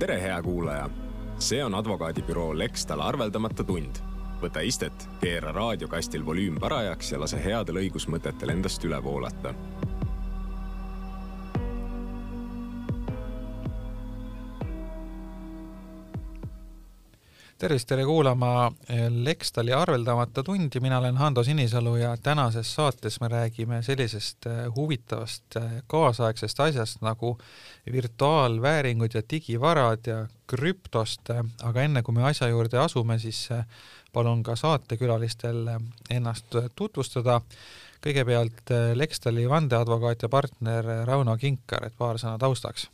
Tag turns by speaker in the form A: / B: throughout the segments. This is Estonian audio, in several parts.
A: tere, hea kuulaja! see on advokaadibüroo Lextal arveldamata tund. võta istet, keera raadiokastil volüüm parajaks ja lase headel õigusmõtetel endast üle voolata
B: tervist, tere kuulama Lextali arveldamata tundi, mina olen Hando Sinisalu ja tänases saates me räägime sellisest äh, huvitavast äh, kaasaegsest asjast nagu virtuaalvääringud ja digivarad ja krüptost, aga enne kui me asja juurde asume, siis palun ka saatekülalistel ennast tutvustada. kõigepealt Lextali vandeadvokaat ja partner Rauno Kinkar, et paar sõna taustaks.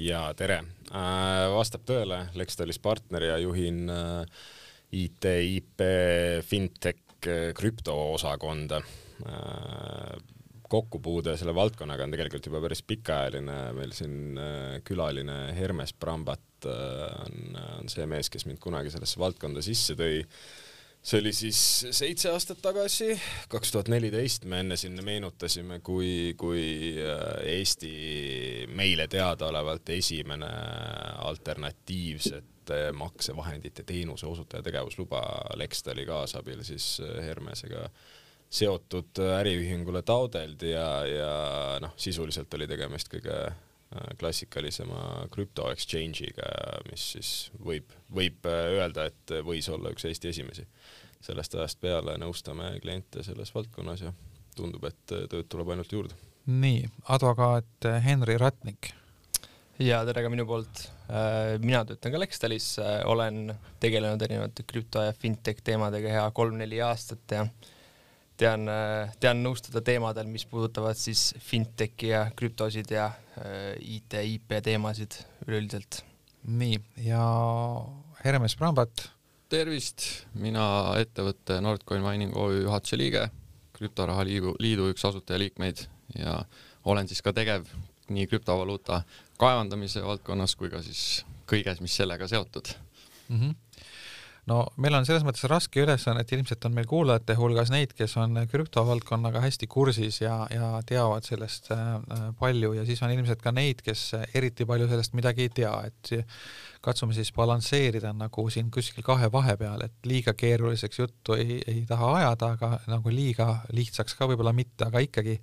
C: Ja tere. Äh, vastab tõele, Lextalis partner ja juhin äh, IT, IP, fintech, äh, krüptoosakonda. kokkupuude selle valdkonnaga on tegelikult juba päris pikaajaline, meil siin külaline Hermes Brambat on, on see mees, kes mind kunagi sellesse valdkonda sisse tõi see oli siis seitse aastat tagasi, kaks tuhat neliteist, me enne siin meenutasime, kui, kui äh, Eesti meile teadaolevalt esimene alternatiivsete maksevahendite teenuse osutaja tegevusluba Lextali kaasabil siis äh, Hermesega seotud äriühingule taodeldi ja, ja noh, sisuliselt oli tegemist kõige äh, klassikalisema krüpto exchange'iga, mis siis võib, võib öelda, et võis olla üks Eesti esimesi sellest ajast peale nõustame kliente selles valdkonnas ja tundub, et tööd tuleb ainult juurde.
B: nii, advokaat Henri Ratnik.
D: ja tere ka minu poolt. Äh, mina töötan ka Lextalis, äh, olen tegelenud erinevate krüpto ja fintech teemadega hea kolm-neli aastat ja tean, äh, tean nõustada teemadel, mis puudutavad siis fintechi ja krüptosid ja IT, IP teemasid üleüldiselt.
B: nii, ja Hermes Brambat
E: tervist, mina ettevõtte Nordcoin Mining OÜ juhatuse liige, krüptoraha liidu, liidu üks asutajaliikmeid ja olen siis ka tegev nii krüptovaluuta kaevandamise valdkonnas kui ka siis kõiges, mis sellega seotud mm.
B: -hmm no meil on selles mõttes raske ülesanne, et ilmselt on meil kuulajate hulgas neid, kes on krüptovaldkonnaga hästi kursis ja, ja teavad sellest äh, palju. Ja siis on ilmselt ka neid, kes eriti palju sellest midagi ei tea, et katsume siis balansseerida nagu siin kuskil kahe vahepeal, et liiga keeruliseks juttu ei, ei taha ajada, aga nagu liiga lihtsaks ka võib-olla mitte, aga ikkagi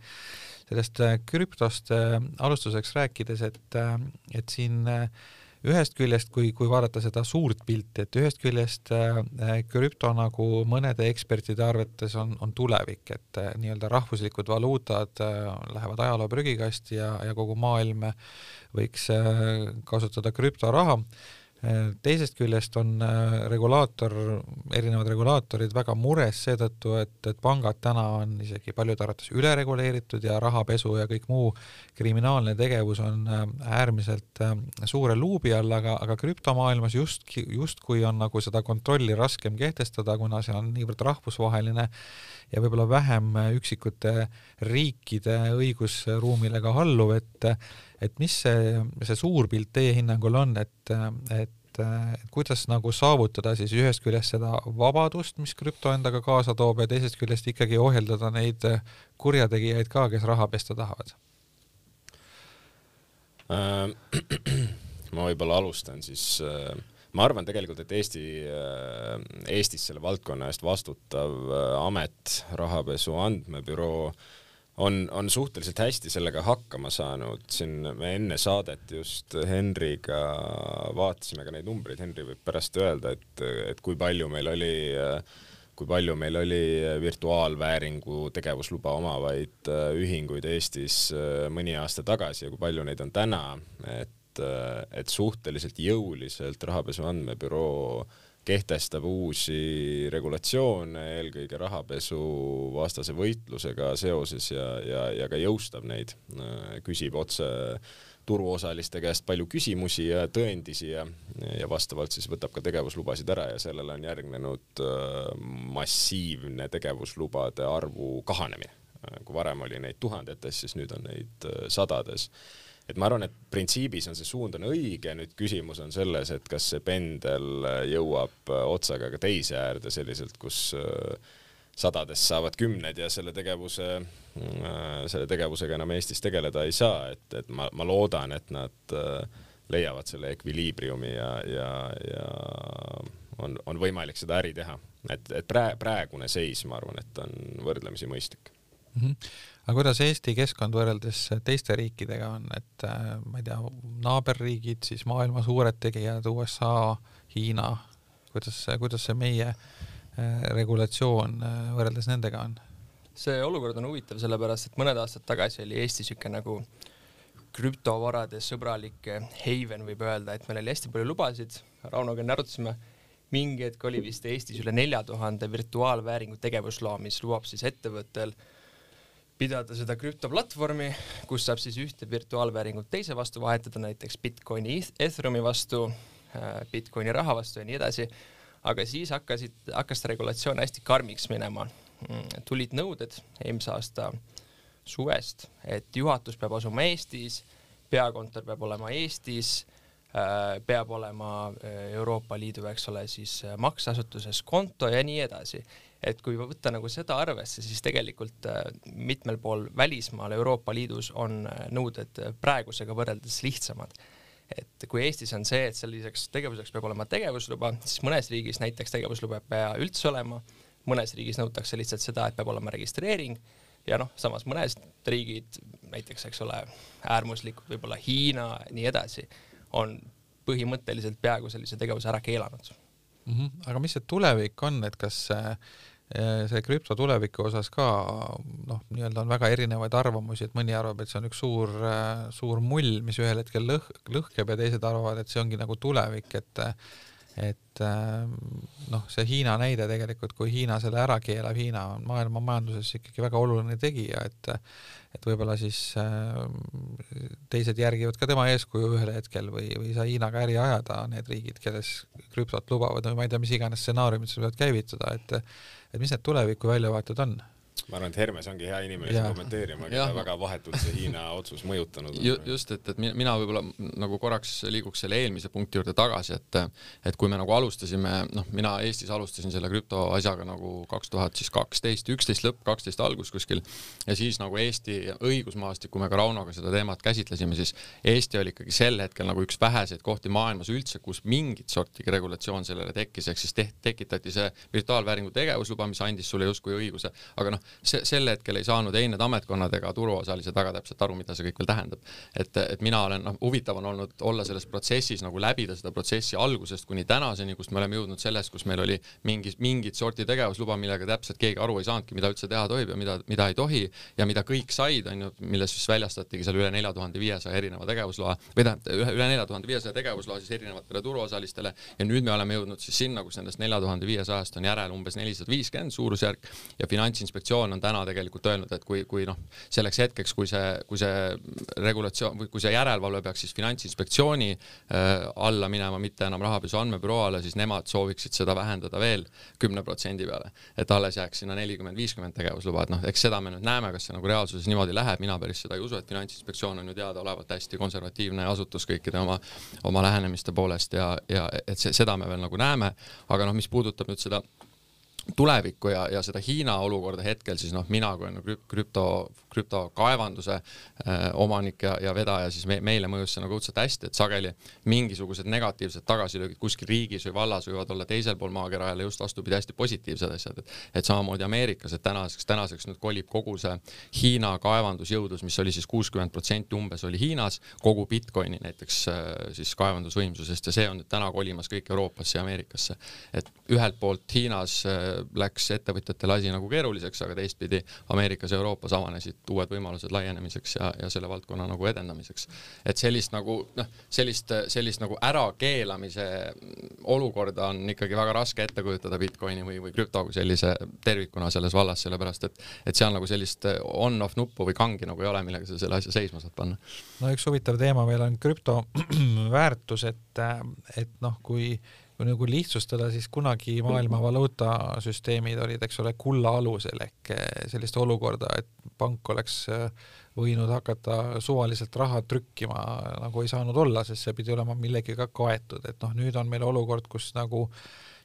B: sellest äh, krüptost äh, alustuseks rääkides, et, et siin äh, ühest küljest, kui, kui vaadata seda suurt pilti, et ühest küljest äh, krüpto nagu mõnede ekspertide arvates on, on tulevik, et äh, nii-öelda rahvuslikud valuutad äh, lähevad ajaloo prügikasti ja, ja kogu maailm võiks äh, kasutada krüptoraha teisest küljest on äh, regulaator, erinevad regulaatorid väga mures seetõttu, et, et pangad täna on isegi paljude arvates ülereguleeritud ja rahapesu ja kõik muu kriminaalne tegevus on äh, äärmiselt äh, suure luubi all, aga, aga krüptomaailmas just, justkui on nagu seda kontrolli raskem kehtestada, kuna see on niivõrd rahvusvaheline ja võib-olla vähem üksikute riikide õigusruumile ka alluv, et et mis see, see suur pilt teie hinnangul on, et, et kuidas nagu saavutada siis ühest küljest seda vabadust, mis krüpto endaga kaasa toob ja teisest küljest ikkagi ohjeldada neid kurjategijaid ka, kes raha pesta tahavad
C: äh,? ma võib-olla alustan siis äh, ma arvan tegelikult, et Eesti, äh, Eestis selle valdkonna eest vastutav amet, rahapesu andmebüroo on, on suhteliselt hästi sellega hakkama saanud, siin me enne saadet just Henriga vaatasime ka neid numbreid, Henri võib pärast öelda, et, et kui palju meil oli kui palju meil oli virtuaalvääringu tegevusluba omavaid ühinguid Eestis mõni aasta tagasi ja kui palju neid on täna, et, et suhteliselt jõuliselt rahapesu andmebüroo äh, kehtestab uusi regulatsioone eelkõige rahapesuvastase võitlusega seoses ja, ja, ja ka jõustab neid, küsib otse turuosaliste käest palju küsimusi ja tõendisi ja, ja vastavalt siis võtab ka tegevuslubasid ära ja sellele on järgnenud äh, massiivne tegevuslubade arvu kahanemine. kui varem oli neid tuhandetes, siis nüüd on neid äh, sadades et ma arvan, et printsiibis on see suund on õige, nüüd küsimus on selles, et kas see pendel jõuab otsaga ka teise äärde selliselt, kus äh, sadadest saavad kümned ja selle tegevuse, äh, selle tegevusega enam Eestis tegeleda ei saa, et, et ma, ma loodan, et nad, äh, leiavad selle ekviliibriumi ja, ja, ja on, on võimalik seda äri teha. et, et prae-, praegune seis, ma arvan, et on võrdlemisi mõistlik
B: mm. -hmm. Aga kuidas Eesti keskkond võrreldes teiste riikidega on, et äh, ma ei tea, naaberriigid, siis maailma suured tegijad, USA, Hiina, kuidas, kuidas see meie äh, regulatsioon äh, võrreldes nendega on?
D: see olukord on huvitav, sellepärast et mõned aastad tagasi oli Eesti niisugune nagu krüptovarade sõbralik haven, võib öelda, et meil oli hästi palju lubasid, Raunoga enne arutasime, mingi hetk oli vist Eestis üle nelja tuhande virtuaalvääringu tegevusloa, mis lubab siis ettevõttel pidada seda krüptoplatvormi, kus saab siis ühte virtuaalvääringut teise vastu vahetada, näiteks Bitcoini, Ethereumi vastu, äh, Bitcoini raha vastu ja nii edasi, aga siis hakkasid, hakkas regulatsioon hästi karmiks minema. Mm, tulid nõuded eelmise aasta suvest, et juhatus peab asuma Eestis, peakontor peab olema Eestis, äh, peab olema äh, Euroopa Liidu, eks ole, siis makseasutuses konto ja nii edasi et kui võtta nagu seda arvesse, siis tegelikult äh, mitmel pool välismaal Euroopa Liidus on äh, nõuded äh, praegusega võrreldes lihtsamad. et kui Eestis on see, et selliseks tegevuseks peab olema tegevusluba, siis mõnes riigis näiteks tegevusluba ei pea üldse olema, mõnes riigis nõutakse lihtsalt seda, et peab olema registreering. Ja noh, samas mõned riigid, näiteks eks ole, äärmuslikud, võib-olla Hiina, nii edasi, on põhimõtteliselt peaaegu sellise tegevuse ära keelanud
B: mm. -hmm. aga mis see tulevik on, et kas äh, see krüpto tuleviku osas ka noh, nii-öelda on väga erinevaid arvamusi, et mõni arvab, et see on üks suur, äh, suur mull, mis ühel hetkel lõh-, lõhkeb ja teised arvavad, et see ongi nagu tulevik, et et äh, noh, see Hiina näide tegelikult, kui Hiina selle ära keelab, Hiina on maailma majanduses ikkagi väga oluline tegija, et et võib-olla siis äh, teised järgivad ka tema eeskuju ühel hetkel või, või ei saa Hiinaga äri ajada, need riigid, kes krüptot lubavad või ma ei tea, mis iganes stsenaariumid seal võivad käivitada, et et mis need tuleviku väljavaated on
C: ma arvan, et Hermes ongi hea inimene siin kommenteerima, keda väga vahetult see Hiina otsus mõjutanud on
E: Ju,. just, et, et mina võib-olla nagu korraks liiguks selle eelmise punkti juurde tagasi, et et kui me nagu alustasime, noh, mina Eestis alustasin selle krüptoasjaga nagu kaks tuhat siis kaksteist, üksteist lõpp, kaksteist algus kuskil ja siis nagu Eesti õigusmaastikku me ka Raunoga seda teemat käsitlesime, siis Eesti oli ikkagi sel hetkel nagu üks väheseid kohti maailmas üldse, kus mingit sorti regulatsioon sellele tekkis, ehk siis teht, tekitati see virtuaalvääringu tegevusluba, mis andis sulle justkui õiguse, aga noh, see, sel hetkel ei saanud ei need ametkonnad ega turuosalised väga täpselt aru, mida see kõik veel tähendab. et, et mina olen, noh, huvitav on olnud olla selles protsessis nagu läbida seda protsessi algusest kuni tänaseni, kust me oleme jõudnud sellest, kus meil oli mingi, mingit sorti tegevusluba, millega täpselt keegi aru ei saanudki, mida üldse teha tohib ja mida, mida ei tohi ja mida kõik said, on ju, milles siis väljastatigi seal üle nelja tuhande viiesaja erineva tegevusloa või tähendab, üle, üle nelja tuhande viiesaja tegevusloa siis erinevatele turuosalistele ja nüüd me oleme jõudnud siis sinna, kus nendest nelja tuhande viiesajast on järel umbes nelisada viiskümmend suurusjärk ja Finantsinspektsioon regulatsioon on täna tegelikult öelnud, et kui, kui noh, selleks hetkeks, kui see, kui see regulatsioon või kui see järelevalve peaks siis Finantsinspektsiooni äh, alla minema, mitte enam rahapesu andmebüroo alla, siis nemad sooviksid seda vähendada veel kümne protsendi peale, et alles jääks sinna nelikümmend, viiskümmend tegevusluba, et noh, eks seda me nüüd näeme, kas see nagu reaalsuses niimoodi läheb, mina päris seda ei usu, et Finantsinspektsioon on ju teadaolevalt hästi konservatiivne asutus kõikide oma, oma lähenemiste poolest ja, ja et see, seda me veel nagu näeme, aga noh, mis puudutab nüüd seda tulevikku ja, ja seda Hiina olukorda hetkel, siis noh, mina kui on krüpto, krüptokaevanduse äh, omanik ja, ja vedaja, siis me, meile mõjus see nagu õudselt hästi, et sageli mingisugused negatiivsed tagasilöögid kuskil riigis või vallas võivad olla teisel pool maakera jälle just vastupidi, hästi positiivsed asjad, et et samamoodi Ameerikas, et tänaseks, tänaseks nüüd kolib kogu see Hiina kaevandusjõudlus, mis oli siis kuuskümmend protsenti umbes oli Hiinas, kogu Bitcoini näiteks äh, siis kaevandusvõimsusest ja see on nüüd täna kolimas kõik Euroopasse ja Ameerikasse. et ühelt poolt Hiinas äh, läks ettevõtjatele asi nagu keeruliseks, aga teistpidi Ameerikas ja Euroopas avanesid uued võimalused laienemiseks ja, ja selle valdkonna nagu edendamiseks. et sellist nagu noh, sellist, sellist nagu ärakeelamise olukorda on ikkagi väga raske ette kujutada Bitcoini või, või krüpto kui sellise tervikuna selles vallas, sellepärast et et seal nagu sellist on-off nuppu või kangi nagu ei ole, millega sa selle asja seisma saad panna.
B: no üks huvitav teema veel on krüpto väärtus, et, et noh, kui kui nagu lihtsustada, siis kunagi maailma valuutasüsteemid olid, eks ole, kulla alusel ehk eh, sellist olukorda, et pank oleks eh, võinud hakata suvaliselt raha trükkima nagu ei saanud olla, sest see pidi olema millegagi kaetud, et noh, nüüd on meil olukord, kus nagu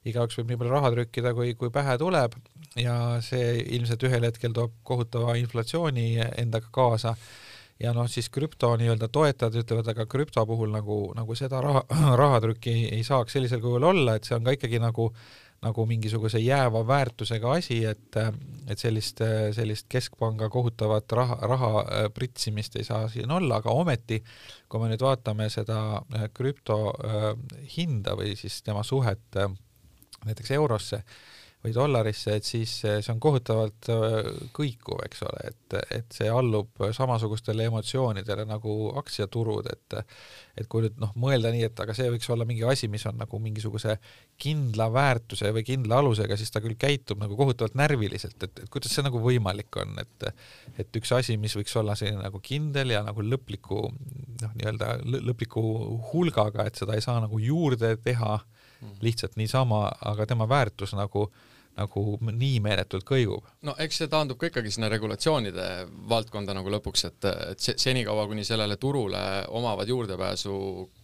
B: igaüks võib nii palju raha trükkida, kui, kui pähe tuleb ja see ilmselt ühel hetkel toob kohutava inflatsiooni endaga kaasa ja noh, siis krüpto nii-öelda toetajad ütlevad, aga krüpto puhul nagu, nagu seda raha, rahatrükki ei, ei saaks sellisel kujul olla, et see on ka ikkagi nagu nagu mingisuguse jääva väärtusega asi, et, et sellist, sellist keskpanga kohutavat raha, raha pritsimist ei saa siin olla, aga ometi, kui me nüüd vaatame seda krüpto hinda või siis tema suhet näiteks eurosse, või dollarisse, et siis see on kohutavalt äh, kõikuv, eks ole, et, et see allub samasugustele emotsioonidele nagu aktsiaturud, et et kui nüüd noh, mõelda nii, et aga see võiks olla mingi asi, mis on nagu mingisuguse kindla väärtuse või kindla alusega, siis ta küll käitub nagu kohutavalt närviliselt, et, et kuidas see nagu võimalik on, et et üks asi, mis võiks olla selline nagu kindel ja nagu lõpliku noh, nii-öelda lõpliku hulgaga, et seda ei saa nagu juurde teha lihtsalt niisama, aga tema väärtus nagu äh, nagu nii meeletult kõigub.
E: no eks see taandub ka ikkagi sinna regulatsioonide valdkonda nagu lõpuks, et, et senikaua, kuni sellele turule omavad juurdepääsu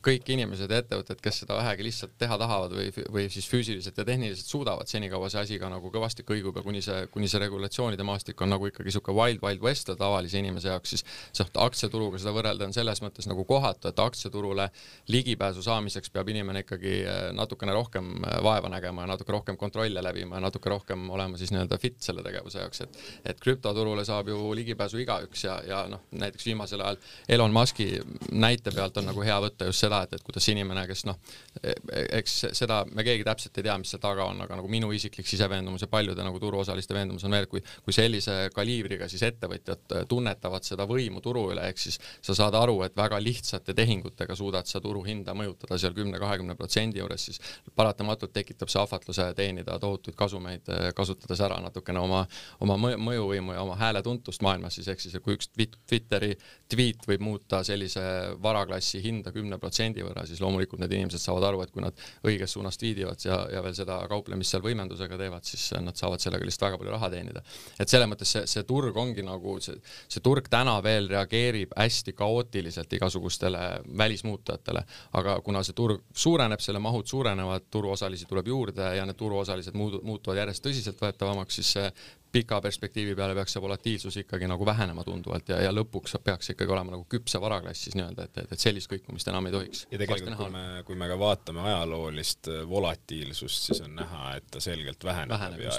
E: kõik inimesed ja ettevõtted, kes seda vähegi lihtsalt teha tahavad või, või siis füüsiliselt ja tehniliselt suudavad, senikaua see asi ka nagu kõvasti kõigub ja kuni see, kuni see regulatsioonide maastik on nagu ikkagi niisugune wild, wild west tavalise inimese jaoks, siis noh, aktsiaturuga seda võrrelda on selles mõttes nagu kohatu, et aktsiaturule ligipääsu saamiseks peab inimene ikkagi eh, natukene rohkem eh, vaeva nägema ja natuke rohkem kontrolle läbima ja natuke rohkem olema siis nii-öelda fit selle tegevuse jaoks, et et krüptoturule saab ju ligipääsu igaüks ja, ja noh, näiteks viimasel ajal Elon Musk'i näite pealt on nagu hea võtta just seda, et, et kuidas inimene, kes noh, eks seda me keegi täpselt ei tea, mis seal taga on, aga nagu minu isiklik siseveendumus ja paljude nagu turuosaliste veendumus on veel, kui, kui sellise kaliibriga siis ettevõtjad tunnetavad seda võimu turu üle, ehk siis sa saad aru, et väga lihtsate tehingutega suudad sa turuhinda mõjutada seal kümne-kahekümne protsendi juures, siis paratamatult tekitab see ahvatluse teenida tohutuid kasumeid meid, äh, kasutades ära natukene oma, oma mõjuvõimu ja oma hääletuntust maailmas siis, ehk siis kui üks Twitteri tweet võib muuta sellise varaklassi hinda kümne protsendi võrra, siis loomulikult need inimesed saavad aru, et kui nad õiges suunas tweetivad ja, ja veel seda kauplemist seal võimendusega teevad, siis nad saavad sellega lihtsalt väga palju raha teenida. et selles mõttes see, see turg ongi nagu see, see turg täna veel reageerib hästi kaootiliselt igasugustele välismuutujatele, aga kuna see turg suureneb, selle mahud suurenevad, turuosalisi tuleb juurde ja need turuosalised muutuvad muutuvad järjest tõsiseltvõetavamaks, siis see pika perspektiivi peale peaks see volatiilsus ikkagi nagu vähenema tunduvalt ja, ja lõpuks peaks ikkagi olema nagu küpse varaklass siis nii-öelda, et, et, et sellist kõikumist enam ei tohiks.
C: ja tegelikult, kui me, kui me ka vaatame ajaloolist äh, volatiilsust, siis on näha, et ta selgelt väheneb, väheneb ja,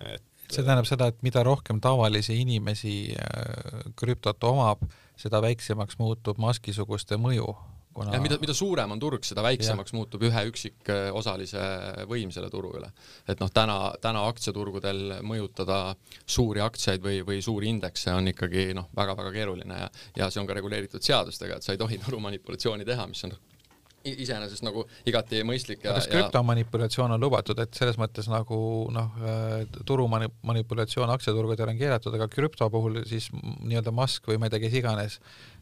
C: ja et
B: see tähendab seda, et mida rohkem tavalisi inimesi äh, krüptot omab, seda väiksemaks muutub Muski-suguste mõju
E: kuna ja mida, mida suurem on turg, seda väiksemaks ja. muutub ühe üksikosalise võim selle turu üle. et noh, täna, täna aktsiaturgudel mõjutada suuri aktsiaid või, või suuri indekse on ikkagi noh, väga-väga keeruline ja, ja see on ka reguleeritud seadustega, et sa ei tohi turumanipulatsiooni teha, mis on iseenesest nagu igati mõistlik
B: ja kas krüptomanipulatsioon on lubatud, et selles mõttes nagu noh, äh, turumanipulatsioon aktsiaturgudel on keelatud, aga krüpto puhul siis nii-öelda Musk või ma ei tea, kes iganes Äh,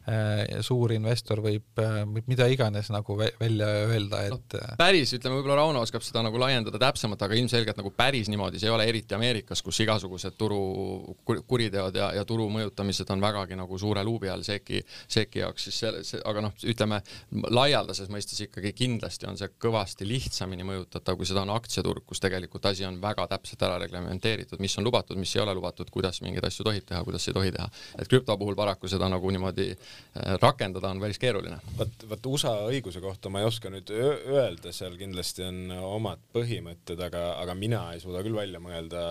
B: suur investor võib, äh, võib mida iganes nagu välja öelda, et no,
E: äh, päris, ütleme, võib-olla Rauno oskab seda nagu laiendada täpsemalt, aga ilmselgelt nagu päris niimoodi see ei ole, eriti Ameerikas, kus igasugused turu kuriteod ja, ja turu mõjutamised on vägagi nagu suure luubi all SEC-i, SEC-i jaoks, siis see, see, aga noh, ütleme laialdases mõistes ikkagi kindlasti on see kõvasti lihtsamini mõjutatav, kui seda on aktsiaturg, kus tegelikult asi on väga täpselt ära reglementeeritud, mis on lubatud, mis ei ole lubatud, kuidas mingeid asju tohib teha, kuidas ei tohi teha. et krüpto puhul paraku seda nagu niimoodi Äh, rakendada on päris keeruline.
C: vot, vot USA õiguse kohta ma ei oska nüüd öelda, seal kindlasti on omad põhimõtted, aga, aga mina ei suuda küll välja mõelda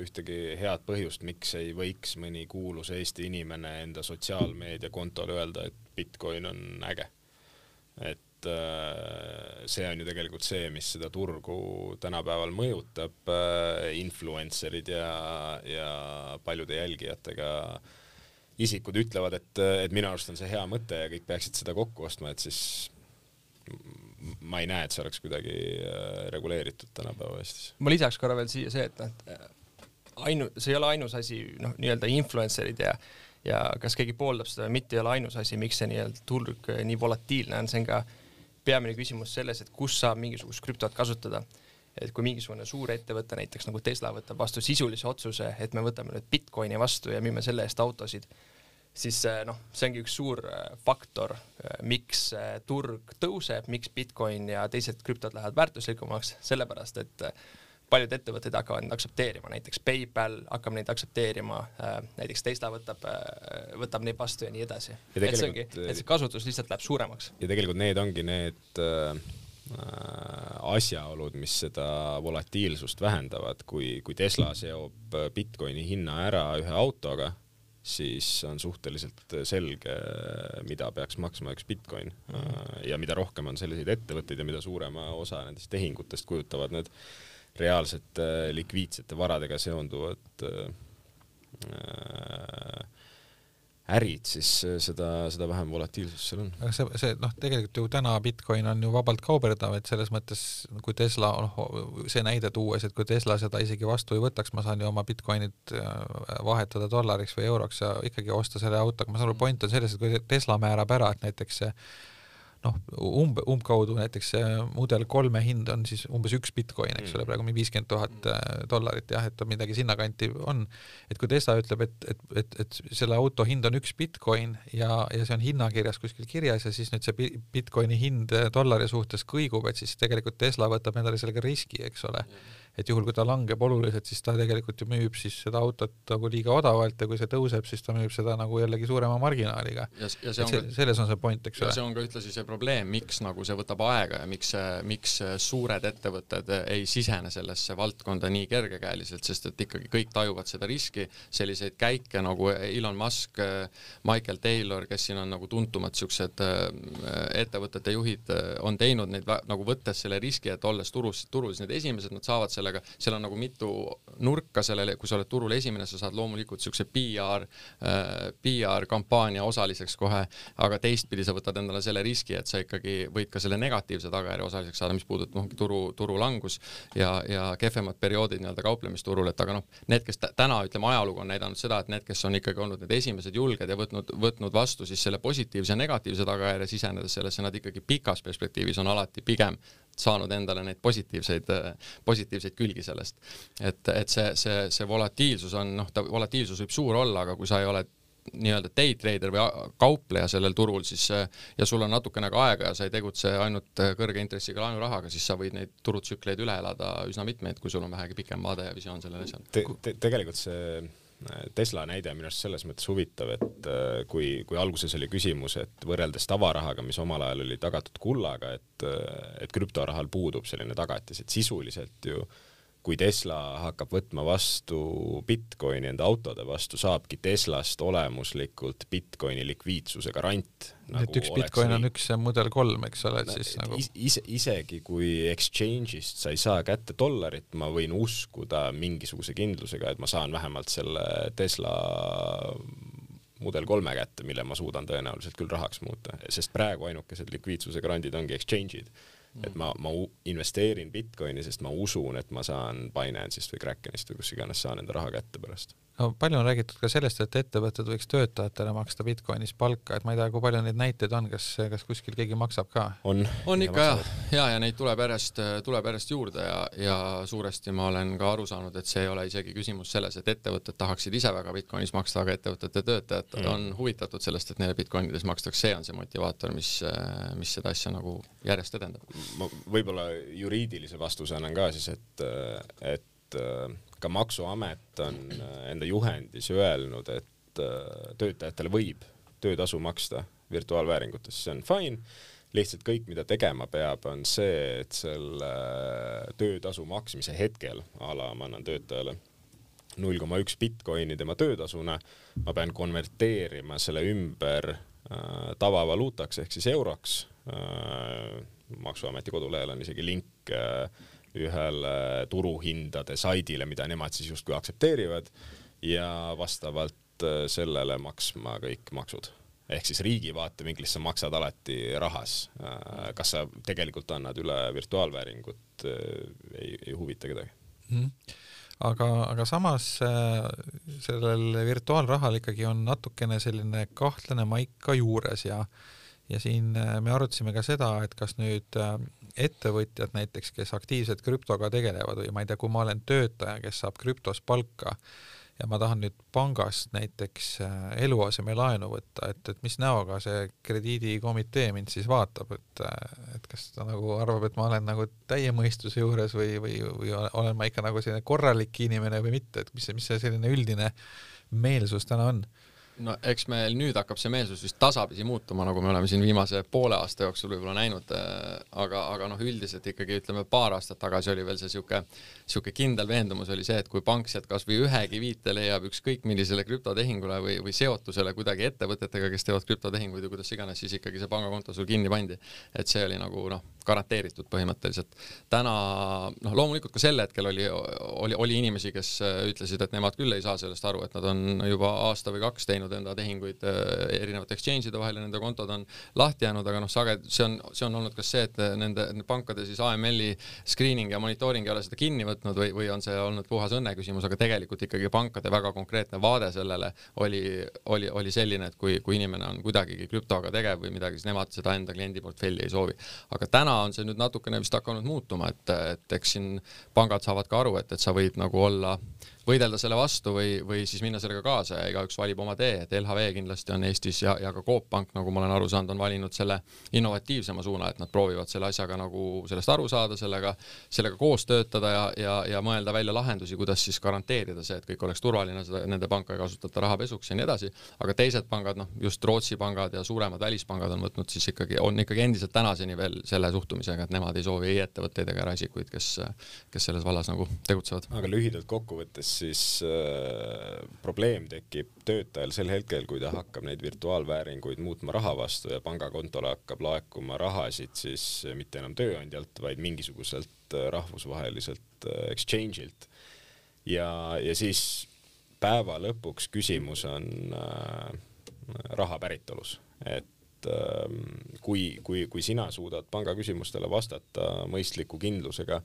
C: ühtegi head põhjust, miks ei võiks mõni kuulus Eesti inimene enda sotsiaalmeediakontol öelda, et Bitcoin on äge. et äh, see on ju tegelikult see, mis seda turgu tänapäeval mõjutab, äh, influencer'id ja, ja paljude jälgijatega äh, isikud ütlevad, et, et minu arust on see hea mõte ja kõik peaksid seda kokku ostma, et siis ma ei näe, et see oleks kuidagi äh, reguleeritud tänapäeva Eestis.
D: ma lisaks korra veel siia see, et noh, ainu-, see ei ole ainus asi, noh, nii-öelda influencer'id ja ja kas keegi pooldab seda või mitte, ei ole ainus asi, miks see nii-öelda turg nii volatiilne on, see on ka peamine küsimus selles, et kus saab mingisugust krüptot kasutada et kui mingisugune suur ettevõte, näiteks nagu Tesla võtab vastu sisulise otsuse, et me võtame nüüd Bitcoini vastu ja müüme selle eest autosid, siis eh, noh, see ongi üks suur eh, faktor, eh, miks turg tõuseb, miks Bitcoin ja teised krüptod lähevad väärtuslikumaks, sellepärast et paljud ettevõtted hakkavad neid aktsepteerima, näiteks PayPal hakkab neid aktsepteerima, näiteks Tesla võtab, võtab neid vastu ja nii edasi. et see ongi, et see kasutus lihtsalt läheb suuremaks.
C: ja tegelikult need ongi need äh, asjaolud, mis seda volatiilsust vähendavad, kui, kui Tesla seob Bitcoini hinna ära ühe autoga, siis on suhteliselt selge, mida peaks maksma üks Bitcoin. -hmm. ja mida rohkem on selliseid ettevõtteid ja mida suurema osa nendest tehingutest kujutavad need reaalsete likviidsete varadega seonduvad äh, ärid, siis seda, seda vähem volatiilsust seal on.
B: aga see, see noh, tegelikult ju täna Bitcoin on ju vabalt kaubeldav, et selles mõttes kui Tesla, noh see näide tuues, et kui Tesla seda isegi vastu ei võtaks, ma saan ju oma Bitcoinid äh, vahetada dollariks või euroks ja ikkagi osta selle autoga, ma saan aru, point on selles, et kui Tesla määrab ära, et näiteks see noh, umbe, umbkaudu näiteks mudel kolme hind on siis umbes üks Bitcoin, eks ole, mm. praegu viiskümmend tuhat äh, dollarit jah, et midagi sinnakanti on. et kui Tesla ütleb, et, et, et, et selle auto hind on üks Bitcoin ja, ja see on hinnakirjas kuskil kirjas ja siis nüüd see Bitcoini hind dollari suhtes kõigub, et siis tegelikult Tesla võtab endale sellega riski, eks ole mm et juhul, kui ta langeb oluliselt, siis ta tegelikult ju müüb siis seda autot nagu liiga odavalt ja kui see tõuseb, siis ta müüb seda nagu jällegi suurema marginaaliga. ka, selles on see point, eks ole.
E: see on ka ühtlasi see probleem, miks nagu see võtab aega ja miks, miks suured ettevõtted ei sisene sellesse valdkonda nii kergekäeliselt, sest et ikkagi kõik tajuvad seda riski, selliseid käike nagu Elon Musk, Michael Taylor, kes siin on nagu tuntumad siuksed äh, ettevõtete juhid, on teinud neid nagu võttes selle riski, et olles turus, turul siis need esimesed, nad saavad sellega, seal on nagu mitu nurka sellele, kui sa oled turul esimene, sa saad loomulikult siukse PR äh,, PR kampaania osaliseks kohe, aga teistpidi sa võtad endale selle riski, et sa ikkagi võid ka selle negatiivse tagajärje osaliseks saada, mis puudutab noh, turu, turu langus ja, ja kehvemad perioodid nii-öelda kauplemisturul, et aga noh, need, kes täna ütleme, ajalugu on näidanud seda, et need, kes on ikkagi olnud need esimesed julged ja võtnud, võtnud vastu siis selle positiivse ja negatiivse tagajärje sisenedes sellesse, nad ikkagi pikas perspektiivis on alati pigem saanud endale neid positiivseid, positiivseid külgi sellest. et, et see, see, see volatiilsus on noh, ta volatiilsus võib suur olla, aga kui sa ei ole nii-öelda day trader või kaupleja sellel turul, siis ja sul on natukene ka aega ja sa ei tegutse ainult kõrge intressiga laenurahaga, siis sa võid neid turutsükleid üle elada üsna mitmeid, kui sul on vähegi pikem vaade ja visioon sellel asjal
C: te,. Te, tegelikult see Tesla näide minu arust selles mõttes huvitav, et äh, kui, kui alguses oli küsimus, et võrreldes tavarahaga, mis omal ajal oli tagatud kullaga, et, äh, et krüptorahal puudub selline tagatis, et sisuliselt ju äh, kui Tesla hakkab võtma vastu Bitcoini enda autode vastu, saabki Teslast olemuslikult Bitcoini likviidsuse garant.
B: Nagu et üks Bitcoin on üks mudel kolm, eks ole, et siis nagu
C: ise, isegi kui exchange'ist sa ei saa kätte dollarit, ma võin uskuda mingisuguse kindlusega, et ma saan vähemalt selle Tesla mudel kolme kätte, mille ma suudan tõenäoliselt küll rahaks muuta, sest praegu ainukesed likviidsuse grandid ongi exchange'id et ma, ma investeerin Bitcoini, sest ma usun, et ma saan Binance'ist või Krakenist või kus iganes saan enda raha kätte pärast
B: no palju on räägitud ka sellest, et ettevõtted võiks töötajatele maksta Bitcoinis palka, et ma ei tea, kui palju neid näiteid on, kas, kas kuskil keegi maksab ka?
C: on,
E: on ikka jah, ja, ja neid tuleb järjest, tuleb järjest juurde ja, ja suuresti ma olen ka aru saanud, et see ei ole isegi küsimus selles, et ettevõtted tahaksid ise väga Bitcoinis maksta, aga ettevõtete töötajad mm. on huvitatud sellest, et neile Bitcoinides makstakse, see on see motivaator, mis, mis seda asja nagu järjest edendab.
C: ma võib-olla juriidilise vastuse annan ka siis, et, et ka Maksuamet on äh, enda juhendis öelnud, et äh, töötajatele võib töötasu maksta virtuaalvääringutes, see on fine, lihtsalt kõik, mida tegema peab, on see, et selle äh, töötasu maksmise hetkel, a la ma annan töötajale null koma üks Bitcoini tema töötasuna, ma pean konverteerima selle ümber tavavaluutaks ehk siis euroks maksuameti kodulehel on isegi link äh, ühele turuhindade saidile, mida nemad siis justkui aktsepteerivad ja vastavalt äh, sellele maksma kõik maksud ehk siis riigi vaatevinklist sa maksad alati rahas. Äh, kas sa tegelikult annad üle virtuaalvääringut, äh, ei, ei huvita kedagi mm. -hmm.
B: aga, aga samas sellel virtuaalrahal ikkagi on natukene selline kahtlane maik ka juures ja ja siin me arutasime ka seda, et kas nüüd ettevõtjad näiteks, kes aktiivselt krüptoga tegelevad või ma ei tea, kui ma olen töötaja, kes saab krüptos palka, ja ma tahan nüüd pangast näiteks äh, eluasemelaenu võtta, et, et mis näoga see krediidikomitee mind siis vaatab, et, äh, et kas ta nagu arvab, et ma olen nagu täie mõistuse juures või, või, või olen ma ikka nagu selline korralik inimene või mitte, et mis see, mis see selline üldine meelsus täna on
E: no eks meil nüüd hakkab see meelsus vist tasapisi muutuma, nagu me oleme siin viimase poole aasta jooksul võib-olla näinud, äh, aga, aga noh, üldiselt ikkagi ütleme, paar aastat tagasi oli veel see sihuke, sihuke kindel veendumus oli see, et kui pank sealt kasvõi ühegi viite leiab ükskõik millisele krüptotehingule või, või seotusele kuidagi ettevõtetega, kes teevad krüptotehinguid ja kuidas iganes, siis ikkagi see pangakonto sul kinni pandi. et see oli nagu noh, garanteeritud põhimõtteliselt. täna noh, loomulikult ka sel hetkel oli, oli, oli inimesi, kes ütlesid, et nemad küll ei saa sellest aru, et nad on juba aasta või kaks teinud enda tehinguid äh, erinevate exchange'ide vahel ja nende kontod on lahti jäänud, aga noh, sage-, see on, see on olnud kas see, et nende, nende pankade siis AML-i screening ja monitooring ei ole seda kinni võtnud või, või on see olnud puhas õnne küsimus, aga tegelikult ikkagi pankade väga konkreetne vaade sellele oli, oli, oli selline, et kui, kui inimene on kuidagigi krüptoga tegev või midagi, siis nemad seda enda kliendi portfelli ei soovi. aga täna on see nüüd natukene vist hakanud muutuma, et, et eks siin pangad saavad ka aru, et, et sa võid nagu olla võidelda selle vastu või, või siis minna sellega kaasa ja igaüks valib oma tee, et LHV kindlasti on Eestis ja, ja ka Coop Pank, nagu ma olen aru saanud, on valinud selle innovatiivsema suuna, et nad proovivad selle asjaga nagu sellest aru saada, sellega, sellega koos töötada ja, ja, ja mõelda välja lahendusi, kuidas siis garanteerida see, et kõik oleks turvaline, seda, nende panka ei kasutata rahapesuks ja nii edasi, aga teised pangad, noh, just Rootsi pangad ja suuremad välispangad on võtnud siis ikkagi, on ikkagi endiselt tänaseni veel selle suhtumisega, et nemad ei soovi ei ettevõtteid ega eraisikuid, kes, kes selles vallas nagu tegutsevad.
C: aga lühidalt kokkuvõttes siis äh, probleem tekib töötajal sel hetkel, kui ta hakkab neid virtuaalvääringuid muutma raha vastu ja pangakontole hakkab laekuma rahasid siis mitte enam tööandjalt, vaid mingisuguselt äh, rahvusvaheliselt äh, exchange'ilt. ja, ja siis päeva lõpuks küsimus on äh, raha päritolus, et ähm, kui, kui, kui sina suudad panga küsimustele vastata mõistliku kindlusega,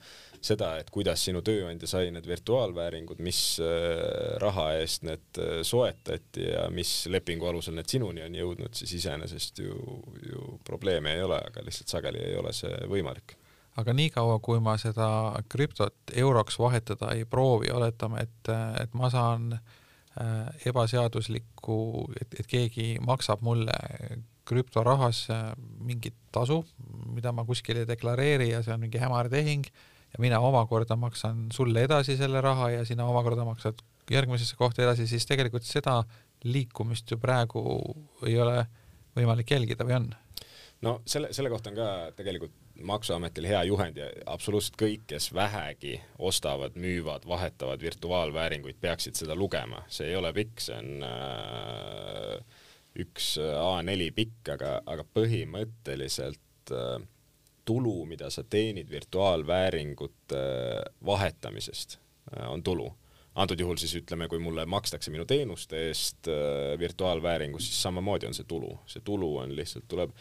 C: seda, et kuidas sinu tööandja sai need virtuaalvääringud, mis äh, raha eest need äh, soetati ja mis lepingu alusel need sinuni on jõudnud, siis iseenesest ju, ju probleemi ei ole, aga lihtsalt sageli ei ole see võimalik.
B: Aga niikaua, kui ma seda krüptot euroks vahetada ei proovi, oletame, et, et ma saan äh, ebaseaduslikku, et, et keegi maksab mulle krüptorahas mingit tasu, mida ma kuskil ei deklareeri ja see on mingi hämar tehing ja mina omakorda maksan sulle edasi selle raha ja sina omakorda maksad järgmisesse kohta edasi, siis tegelikult seda liikumist ju praegu ei ole võimalik jälgida või on?
C: no selle, selle kohta on ka tegelikult Maksuametil hea juhend ja absoluutselt kõik, kes vähegi ostavad, müüvad, vahetavad virtuaalvääringuid, peaksid seda lugema, see ei ole pikk, see on äh, üks äh, A4 pikk, aga, aga põhimõtteliselt äh, tulu, mida sa teenid virtuaalvääringute äh, vahetamisest, on tulu. antud juhul siis ütleme, kui mulle makstakse minu teenuste eest virtuaalvääringus, siis samamoodi on see tulu, see tulu on lihtsalt, tuleb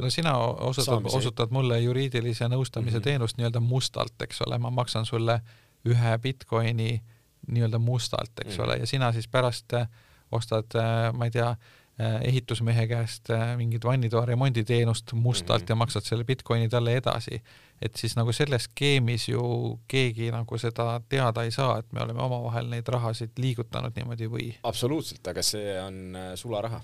B: no, sina osutad, osutad mulle juriidilise nõustamise mm -hmm. teenust nii-öelda mustalt, eks ole, ma maksan sulle ühe Bitcoini nii-öelda mustalt, eks mm -hmm. ole, ja sina siis pärast äh, ostad, äh, ma ei tea, äh, ehitusmehe käest äh, mingit vannitoa remonditeenust mustalt mm -hmm. ja maksad selle Bitcoini talle edasi. et siis nagu selles skeemis ju keegi nagu seda teada ei saa, et me oleme omavahel neid rahasid liigutanud niimoodi või?
C: absoluutselt, aga see on sularaha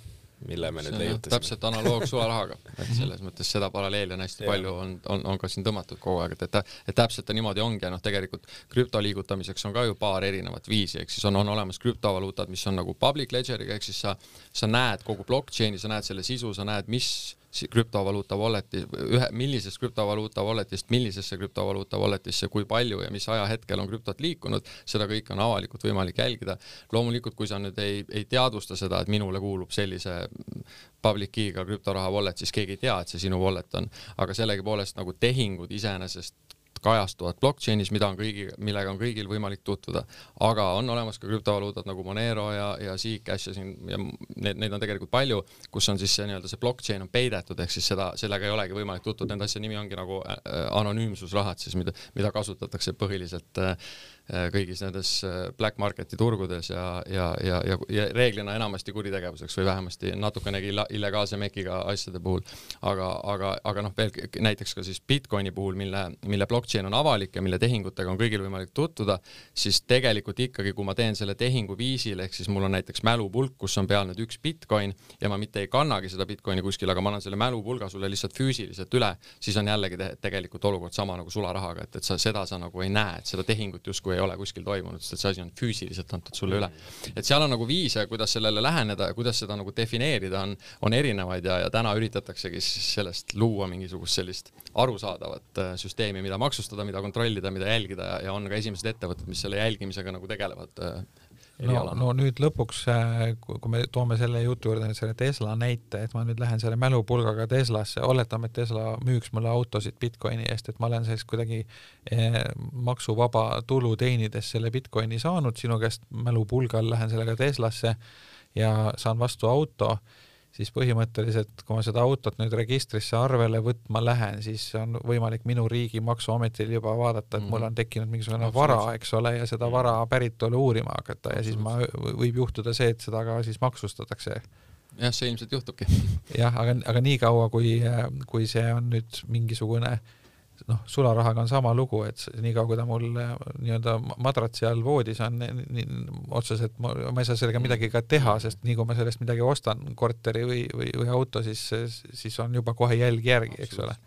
C: mille me nüüd leiutasime.
E: täpselt analoog sularahaga, et selles mõttes seda paralleeli on hästi ja. palju, on, on, on ka siin tõmmatud kogu aeg, et, et, et täpselt ta niimoodi ongi ja noh, tegelikult krüpto liigutamiseks on ka ju paar erinevat viisi, ehk siis on, on olemas krüptovaluutad, mis on nagu public ledger'iga, ehk siis sa, sa näed kogu blockchain'i, sa näed selle sisu, sa näed, mis krüptovaluuta wallet'i, ühe, millisest krüptovaluuta wallet'ist millisesse krüptovaluuta wallet'isse, kui palju ja mis ajahetkel on krüptot liikunud, seda kõike on avalikult võimalik jälgida. loomulikult, kui sa nüüd ei, ei teadvusta seda, et minule kuulub sellise public key'ga krüptoraha wallet, siis keegi ei tea, et see sinu wallet on, aga sellegipoolest nagu tehingud iseenesest kajastuvad blockchainis, mida on kõigi, millega on kõigil võimalik tutvuda. aga on olemas ka krüptovaluutad nagu Monero ja, ja Zcash ja siin ja need, neid on tegelikult palju, kus on siis see nii-öelda see blockchain on peidetud, ehk siis seda, sellega ei olegi võimalik tutvuda, nende asja nimi ongi nagu äh, anonüümsusrahad siis, mida, mida kasutatakse põhiliselt äh, äh, kõigis nendes äh, black market'i turgudes ja, ja, ja, ja, ja reeglina enamasti kuritegevuseks või vähemasti natukenegi illegaalse mekiga asjade puhul. aga, aga, aga noh, veel näiteks ka siis Bitcoini puhul, mille, mille blockchain on avalik ja mille tehingutega on kõigil võimalik tutvuda, siis tegelikult ikkagi, kui ma teen selle tehingu viisil, ehk siis mul on näiteks mälupulk, kus on peal nüüd üks Bitcoin ja ma mitte ei kannagi seda Bitcoini kuskile, aga ma annan selle mälupulga sulle lihtsalt füüsiliselt üle, siis on jällegi te tegelikult olukord sama nagu sularahaga, et, et sa seda sa nagu ei näe, et seda tehingut justkui ei ole kuskil toimunud, sest see asi on füüsiliselt antud sulle üle. et seal on nagu viise, kuidas sellele läheneda ja kuidas seda nagu defineerida, on, on erinevaid ja, ja täna üritataksegi siis sellest luua mingisugust sellist arusaadavat äh, süsteemi, mida maksustada, mida kontrollida, mida jälgida ja, ja on ka esimesed ettevõtted, mis selle jälgimisega nagu tegelevad äh,
B: no, no nüüd lõpuks, äh, kui me toome selle jutu juurde nüüd selle Tesla näite, et ma nüüd lähen selle mälupulgaga Teslasse, oletame, et Tesla müüks mulle autosid Bitcoini eest, et ma olen siis kuidagi eh, maksuvaba tulu teenides selle Bitcoini saanud sinu käest mälupulgal, lähen sellega Teslasse ja saan vastu auto siis põhimõtteliselt, kui ma seda autot nüüd registrisse arvele võtma lähen, siis on võimalik minu riigi maksuametil juba vaadata, et mul mhm. on tekkinud mingisugune vara, eks ole, ja seda vara päritolu uurima hakata ja siis ma, võib juhtuda see, et seda ka siis maksustatakse
E: jah, see ilmselt juhtubki.
B: jah, aga, aga niikaua, kui, kui see on nüüd mingisugune äh, noh, sularahaga on sama lugu, et niikaua, kui ta mul äh, nii-öelda madratsi all voodis on, otseselt ma, ma ei saa sellega midagi ka teha, sest nii kui ma sellest midagi ostan, korteri või, või, või auto, siis, siis on juba kohe jälg järgi, eks ole.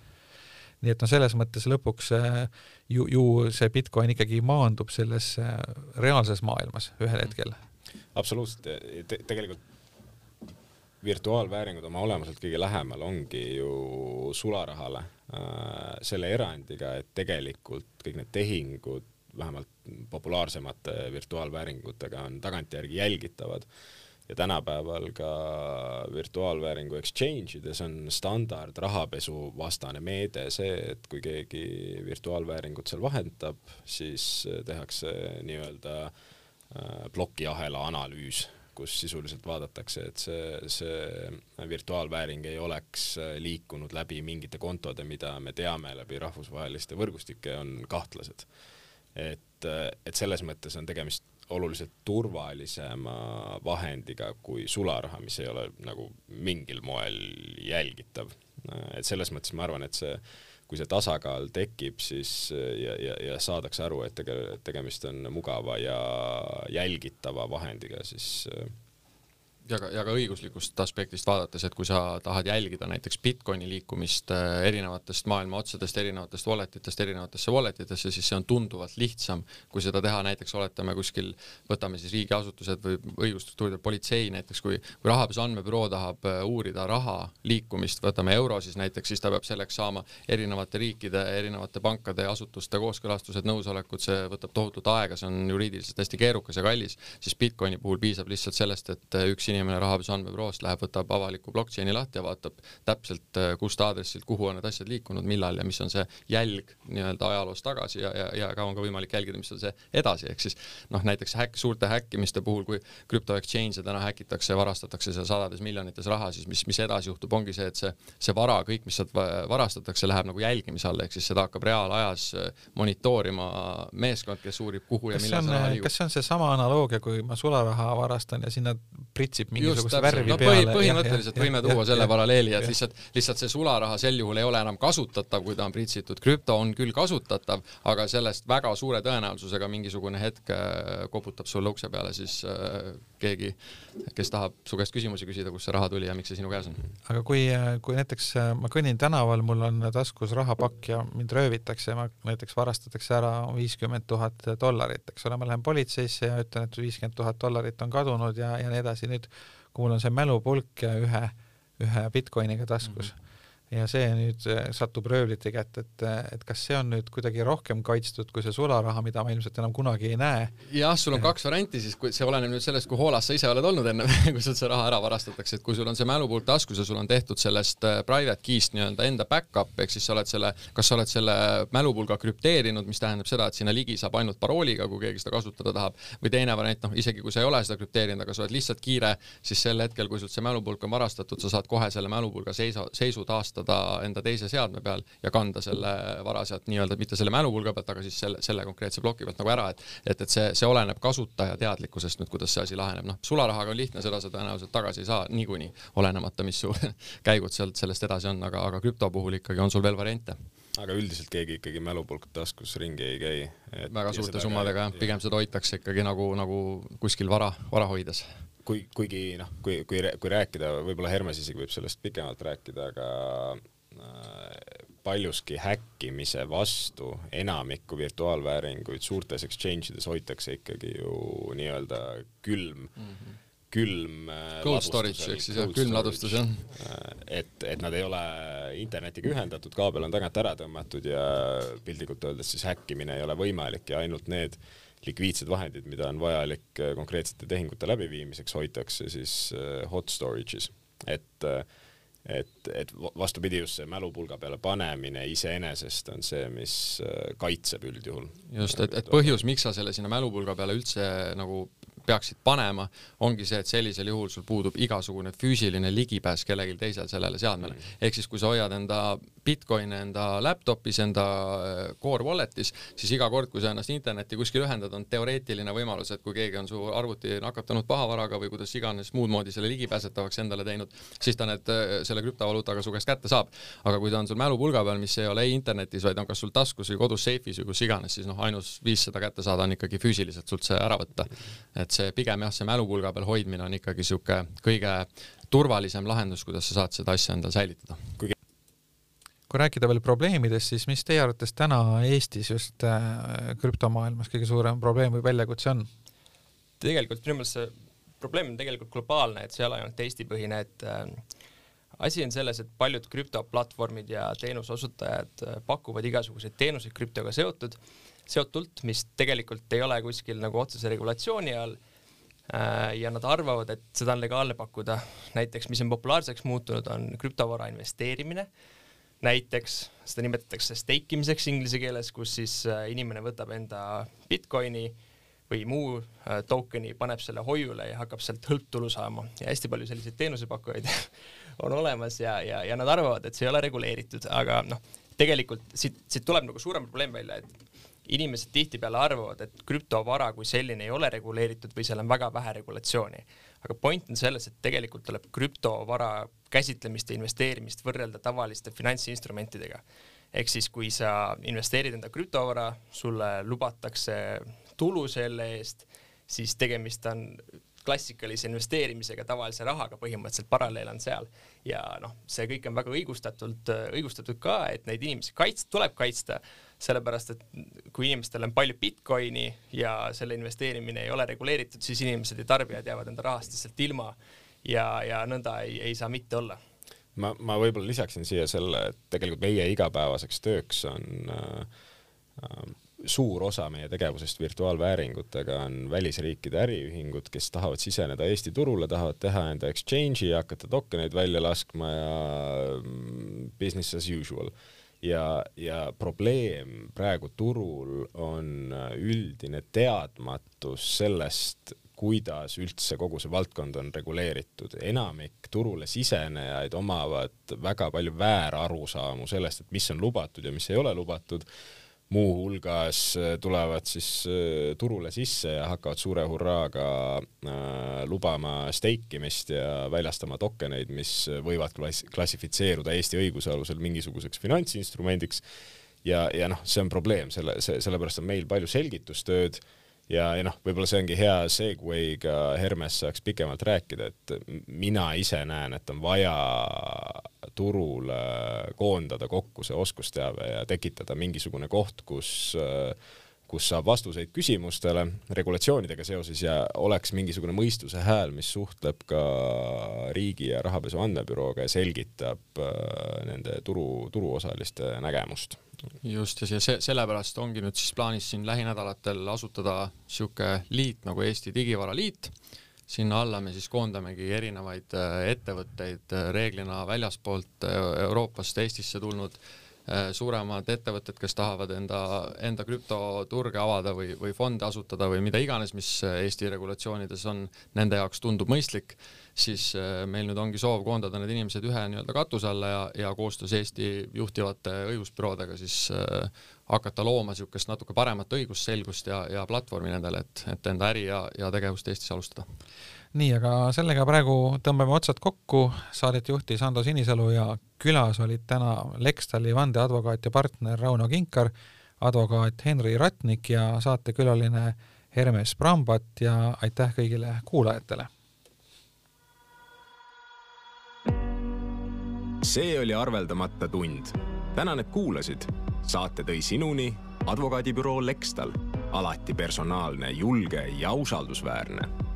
B: nii et noh, selles mõttes lõpuks äh, ju, ju see Bitcoin ikkagi maandub selles äh, reaalses maailmas ühel hetkel.
C: absoluutselt Te, tegelikult virtuaalvääringud oma olemuselt kõige lähemal ongi ju sularahale Äh, selle erandiga, et tegelikult kõik need tehingud, vähemalt populaarsemate virtuaalvääringutega on tagantjärgi jälgitavad. Ja tänapäeval ka virtuaalvääringu exchange ides on standard rahapesuvastane meede see, et kui keegi virtuaalvääringut seal vahendab, siis tehakse nii-öelda äh, plokiahela analüüs kus sisuliselt vaadatakse, et see, see virtuaalvääring ei oleks liikunud läbi mingite kontode, mida me teame läbi rahvusvaheliste võrgustike, on kahtlased. et, et selles mõttes on tegemist oluliselt turvalisema vahendiga kui sularaha, mis ei ole nagu mingil moel jälgitav. et selles mõttes ma arvan, et see kui see tasakaal tekib, siis ja, ja, ja saadakse aru, et tege-, tegemist on mugava ja jälgitava vahendiga, siis
E: ja ka, ja ka õiguslikust aspektist vaadates, et kui sa tahad jälgida näiteks Bitcoini liikumist äh, erinevatest maailma otsadest, erinevatest wallet itest erinevatesse wallet itesse, siis see on tunduvalt lihtsam, kui seda teha. Näiteks oletame kuskil, võtame siis riigiasutused või õigusstruktuurid, politsei näiteks, kui, kui rahapesu andmebüroo tahab äh, uurida raha liikumist, võtame euro siis näiteks, siis ta peab selleks saama erinevate riikide, erinevate pankade ja asutuste kooskõlastused, nõusolekud, see võtab tohutult aega, see on juriidiliselt hästi keerukas ja kallis, siis Bitcoini puhul piisab lihtsalt sellest, et äh, üks inimene rahapesu andmebüroost läheb, võtab avaliku blockchain'i lahti ja vaatab täpselt, äh, kust aadressilt, kuhu on need asjad liikunud, millal ja mis on see jälg nii-öelda ajaloos tagasi ja, ja, ja ka on ka võimalik jälgida, mis on see edasi, ehk siis noh, näiteks häkk, suurte häkkimiste puhul, kui krüpto exchange'e täna häkitakse ja varastatakse seal sadades miljonites raha, siis mis, mis edasi juhtub, ongi see, et see, see vara, kõik, mis sealt varastatakse, läheb nagu jälgimise alla, ehk siis seda hakkab reaalajas äh, monitoorima meeskond, kes uurib, kuhu ja millal see raha liigub.
B: kas see on seesama analoogia, kui ma sularaha varastan ja sinna pritsib mingisugust värvi no, peale.
E: põhimõtteliselt ja, võime ja, tuua ja, selle paralleeli, et lihtsalt, lihtsalt see sularaha sel juhul ei ole enam kasutatav, kui ta on pritsitud. krüpto on küll kasutatav, aga sellest väga suure tõenäosusega mingisugune hetk äh, koputab sulle ukse peale siis äh, keegi, kes tahab su käest küsimusi küsida, kust see raha tuli ja miks see sinu käes on.
B: aga kui, kui näiteks äh, ma kõnnin tänaval, mul on taskus rahapakk ja mind röövitakse, ma näiteks varastatakse ära viiskümmend tuhat dollarit, eks ole, ma lähen politseisse ja ütlen, et viiskümmend tuhat dollarit on kadunud ja, ja nii edasi, nüüd kui mul on see mälupulk ühe, ühe Bitcoiniga taskus. mm, -hmm ja see nüüd äh, satub röövlite kätte, et, et kas see on nüüd kuidagi rohkem kaitstud kui see sularaha, mida ma ilmselt enam kunagi ei näe?
E: jah, sul on kaks varianti siis, kui see oleneb nüüd sellest, kui hoolas sa ise oled olnud enne, kui sul see raha ära varastatakse, et kui sul on see mälupulk taskus ja sul on tehtud sellest äh, private key'st nii-öelda enda back-up, ehk siis sa oled selle, kas sa oled selle mälupulga krüpteerinud, mis tähendab seda, et sinna ligi saab ainult parooliga, kui keegi seda kasutada tahab, või teine variant, noh, isegi kui sa ei ole seda krüpteerinud, aga sa oled lihtsalt kiire, siis sel hetkel, kui sult see mälupulk on varastatud, sa saad kohe selle mälupulga seisu, seisu taastada salvestada enda teise seadme peal ja kanda selle vara sealt nii-öelda mitte selle mälupulga pealt, aga siis selle, selle konkreetse ploki pealt nagu ära, et et, et see, see oleneb kasutaja teadlikkusest nüüd, kuidas see asi laheneb, noh, sularahaga on lihtne, seda sa tõenäoliselt tagasi ei saa niikuinii, olenemata, mis su käigud sealt sellest edasi on, aga, aga krüpto puhul ikkagi on sul veel variante.
C: Aga üldiselt keegi ikkagi mälupulk taskus ringi ei käi.
E: väga suurte summadega jah, pigem seda hoitakse ikkagi nagu, nagu kuskil vara, vara hoides
C: kui, kuigi noh, kui, kui, kui rääkida, võib-olla Hermes isegi võib sellest pikemalt rääkida, aga äh, paljuski häkkimise vastu enamikku virtuaalvääringuid suurtes exchange ides hoitakse ikkagi ju nii-öelda külm mm, -hmm. külm
E: äh, Cold storage ehk siis jah, külmladustus jah.
C: Äh, et, et nad ei ole internetiga ühendatud, kaabel on tagant ära tõmmatud ja piltlikult öeldes siis häkkimine ei ole võimalik ja ainult need likviidsed vahendid, mida on vajalik äh, konkreetsete tehingute läbiviimiseks, hoitakse siis äh, hot storage'is, et äh, et, et vastupidi, just see mälupulga peale panemine iseenesest on see, mis kaitseb üldjuhul.
E: just, et, et põhjus, miks sa selle sinna mälupulga peale üldse nagu peaksid panema, ongi see, et sellisel juhul sul puudub igasugune füüsiline ligipääs kellelgi teisel sellele seadmele. Mm. ehk siis, kui sa hoiad enda Bitcoini enda laptop'is, enda äh, core wallet'is, siis iga kord, kui sa ennast internetti kuskil ühendad, on teoreetiline võimalus, et kui keegi on su arvuti nakatanud pahavaraga või kuidas iganes muud moodi selle ligipääsetavaks endale teinud, siis ta need, äh, selle krüptovaluutaga su käest kätte saab. aga kui ta on sul mälupulga peal, mis ei ole ei internetis, vaid on kas sul taskus või kodus seifis või kus iganes, siis noh, ainus viis seda kätte saada on ikkagi füüsiliselt sult see ära võtta. et see pigem jah, see mälupulga peal hoidmine on ikkagi niisugune kõige turvalisem lahendus, kuidas sa saad seda asja endal säilitada.
B: kui rääkida veel probleemidest, siis mis teie arvates täna Eestis just äh, krüptomaailmas kõige suurem probleem või väljakutse on?
D: tegelikult minu meelest see probleem on tegelikult globaalne, et see ei ole ainult Eesti-põhine, et äh, asi on selles, et paljud krüptoplatvormid ja teenuseosutajad äh, pakuvad igasuguseid teenuseid krüptoga seotud seotult, mis tegelikult ei ole kuskil nagu otsese regulatsiooni all äh, ja nad arvavad, et seda on legaalne pakkuda. näiteks, mis on populaarseks muutunud, on krüptovara investeerimine. näiteks seda nimetatakse stake imiseks inglise keeles, kus siis äh, inimene võtab enda Bitcoini või muu äh, token'i, paneb selle hoiule ja hakkab sealt hõlptulu saama ja hästi palju selliseid teenusepakkujaid on olemas ja, ja, ja nad arvavad, et see ei ole reguleeritud, aga noh, tegelikult siit, siit tuleb nagu suurem probleem välja, et inimesed tihtipeale arvavad, et krüptovara kui selline ei ole reguleeritud või seal on väga vähe regulatsiooni. aga point on selles, et tegelikult tuleb krüptovara käsitlemist ja investeerimist võrrelda tavaliste finantsinstrumentidega. ehk siis, kui sa investeerid enda krüptovara, sulle lubatakse tulu selle eest, siis tegemist on klassikalise investeerimisega, tavalise rahaga põhimõtteliselt paralleel on seal ja noh, see kõik on väga õigustatult, õigustatud ka, et neid inimesi kaits-, tuleb kaitsta sellepärast et kui inimestel on palju Bitcoini ja selle investeerimine ei ole reguleeritud, siis inimesed ja tarbijad jäävad enda rahast lihtsalt ilma ja, ja nõnda ei, ei saa mitte olla.
C: ma, ma võib-olla lisaksin siia selle, et tegelikult meie igapäevaseks tööks on äh, äh, suur osa meie tegevusest virtuaalvääringutega on välisriikide äriühingud, kes tahavad siseneda Eesti turule, tahavad teha enda exchange'i ja hakata tokeneid välja laskma ja mm, business as usual ja, ja probleem praegu turul on üldine teadmatus sellest, kuidas üldse kogu see valdkond on reguleeritud. enamik turule sisenejaid omavad väga palju väärarusaamu sellest, et mis on lubatud ja mis ei ole lubatud muuhulgas äh, tulevad siis äh, turule sisse ja hakkavad suure hurraaga äh, lubama steikimist ja väljastama tokeneid, mis võivad klass-, klassifitseeruda Eesti õiguse alusel mingisuguseks finantsinstrumendiks. Ja, ja noh, see on probleem, selle, see, sellepärast on meil palju selgitustööd ja, ja noh, võib-olla see ongi hea segway'ga Hermes saaks pikemalt rääkida, et mina ise näen, et on vaja turul koondada kokku see oskusteave ja tekitada mingisugune koht, kus kus saab vastuseid küsimustele regulatsioonidega seoses ja oleks mingisugune mõistuse hääl, mis suhtleb ka riigi ja rahapesu andmebürooga ja selgitab nende turu, turuosaliste nägemust.
E: Just, ja see, sellepärast ongi nüüd siis plaanis siin lähinädalatel asutada niisugune liit nagu Eesti Digivara Liit, sinna alla me siis koondamegi erinevaid äh, ettevõtteid, äh, reeglina väljaspoolt äh, Euroopast Eestisse tulnud äh, suuremad ettevõtted, kes tahavad enda, enda krüptoturge avada või, või fonde asutada või mida iganes, mis Eesti regulatsioonides on, nende jaoks tundub mõistlik, siis meil nüüd ongi soov koondada need inimesed ühe nii-öelda katuse alla ja, ja koostöös Eesti juhtivate õigusbüroodega siis hakata looma niisugust natuke paremat õigusselgust ja, ja platvormi nendele, et, et enda äri ja, ja tegevust Eestis alustada
B: nii, aga sellega praegu tõmbame otsad kokku, saadet juhtis Ando Sinisalu ja külas olid täna Lextali vandeadvokaat ja partner Rauno Kinkar, advokaat Henri Ratnik ja saatekülaline Hermes Brambat ja aitäh kõigile kuulajatele!
C: see oli arveldamata tund. tänan, et kuulasid. Saate tõi sinuni advokaadibüroo Lextal, alati personaalne, julge ja usaldusväärne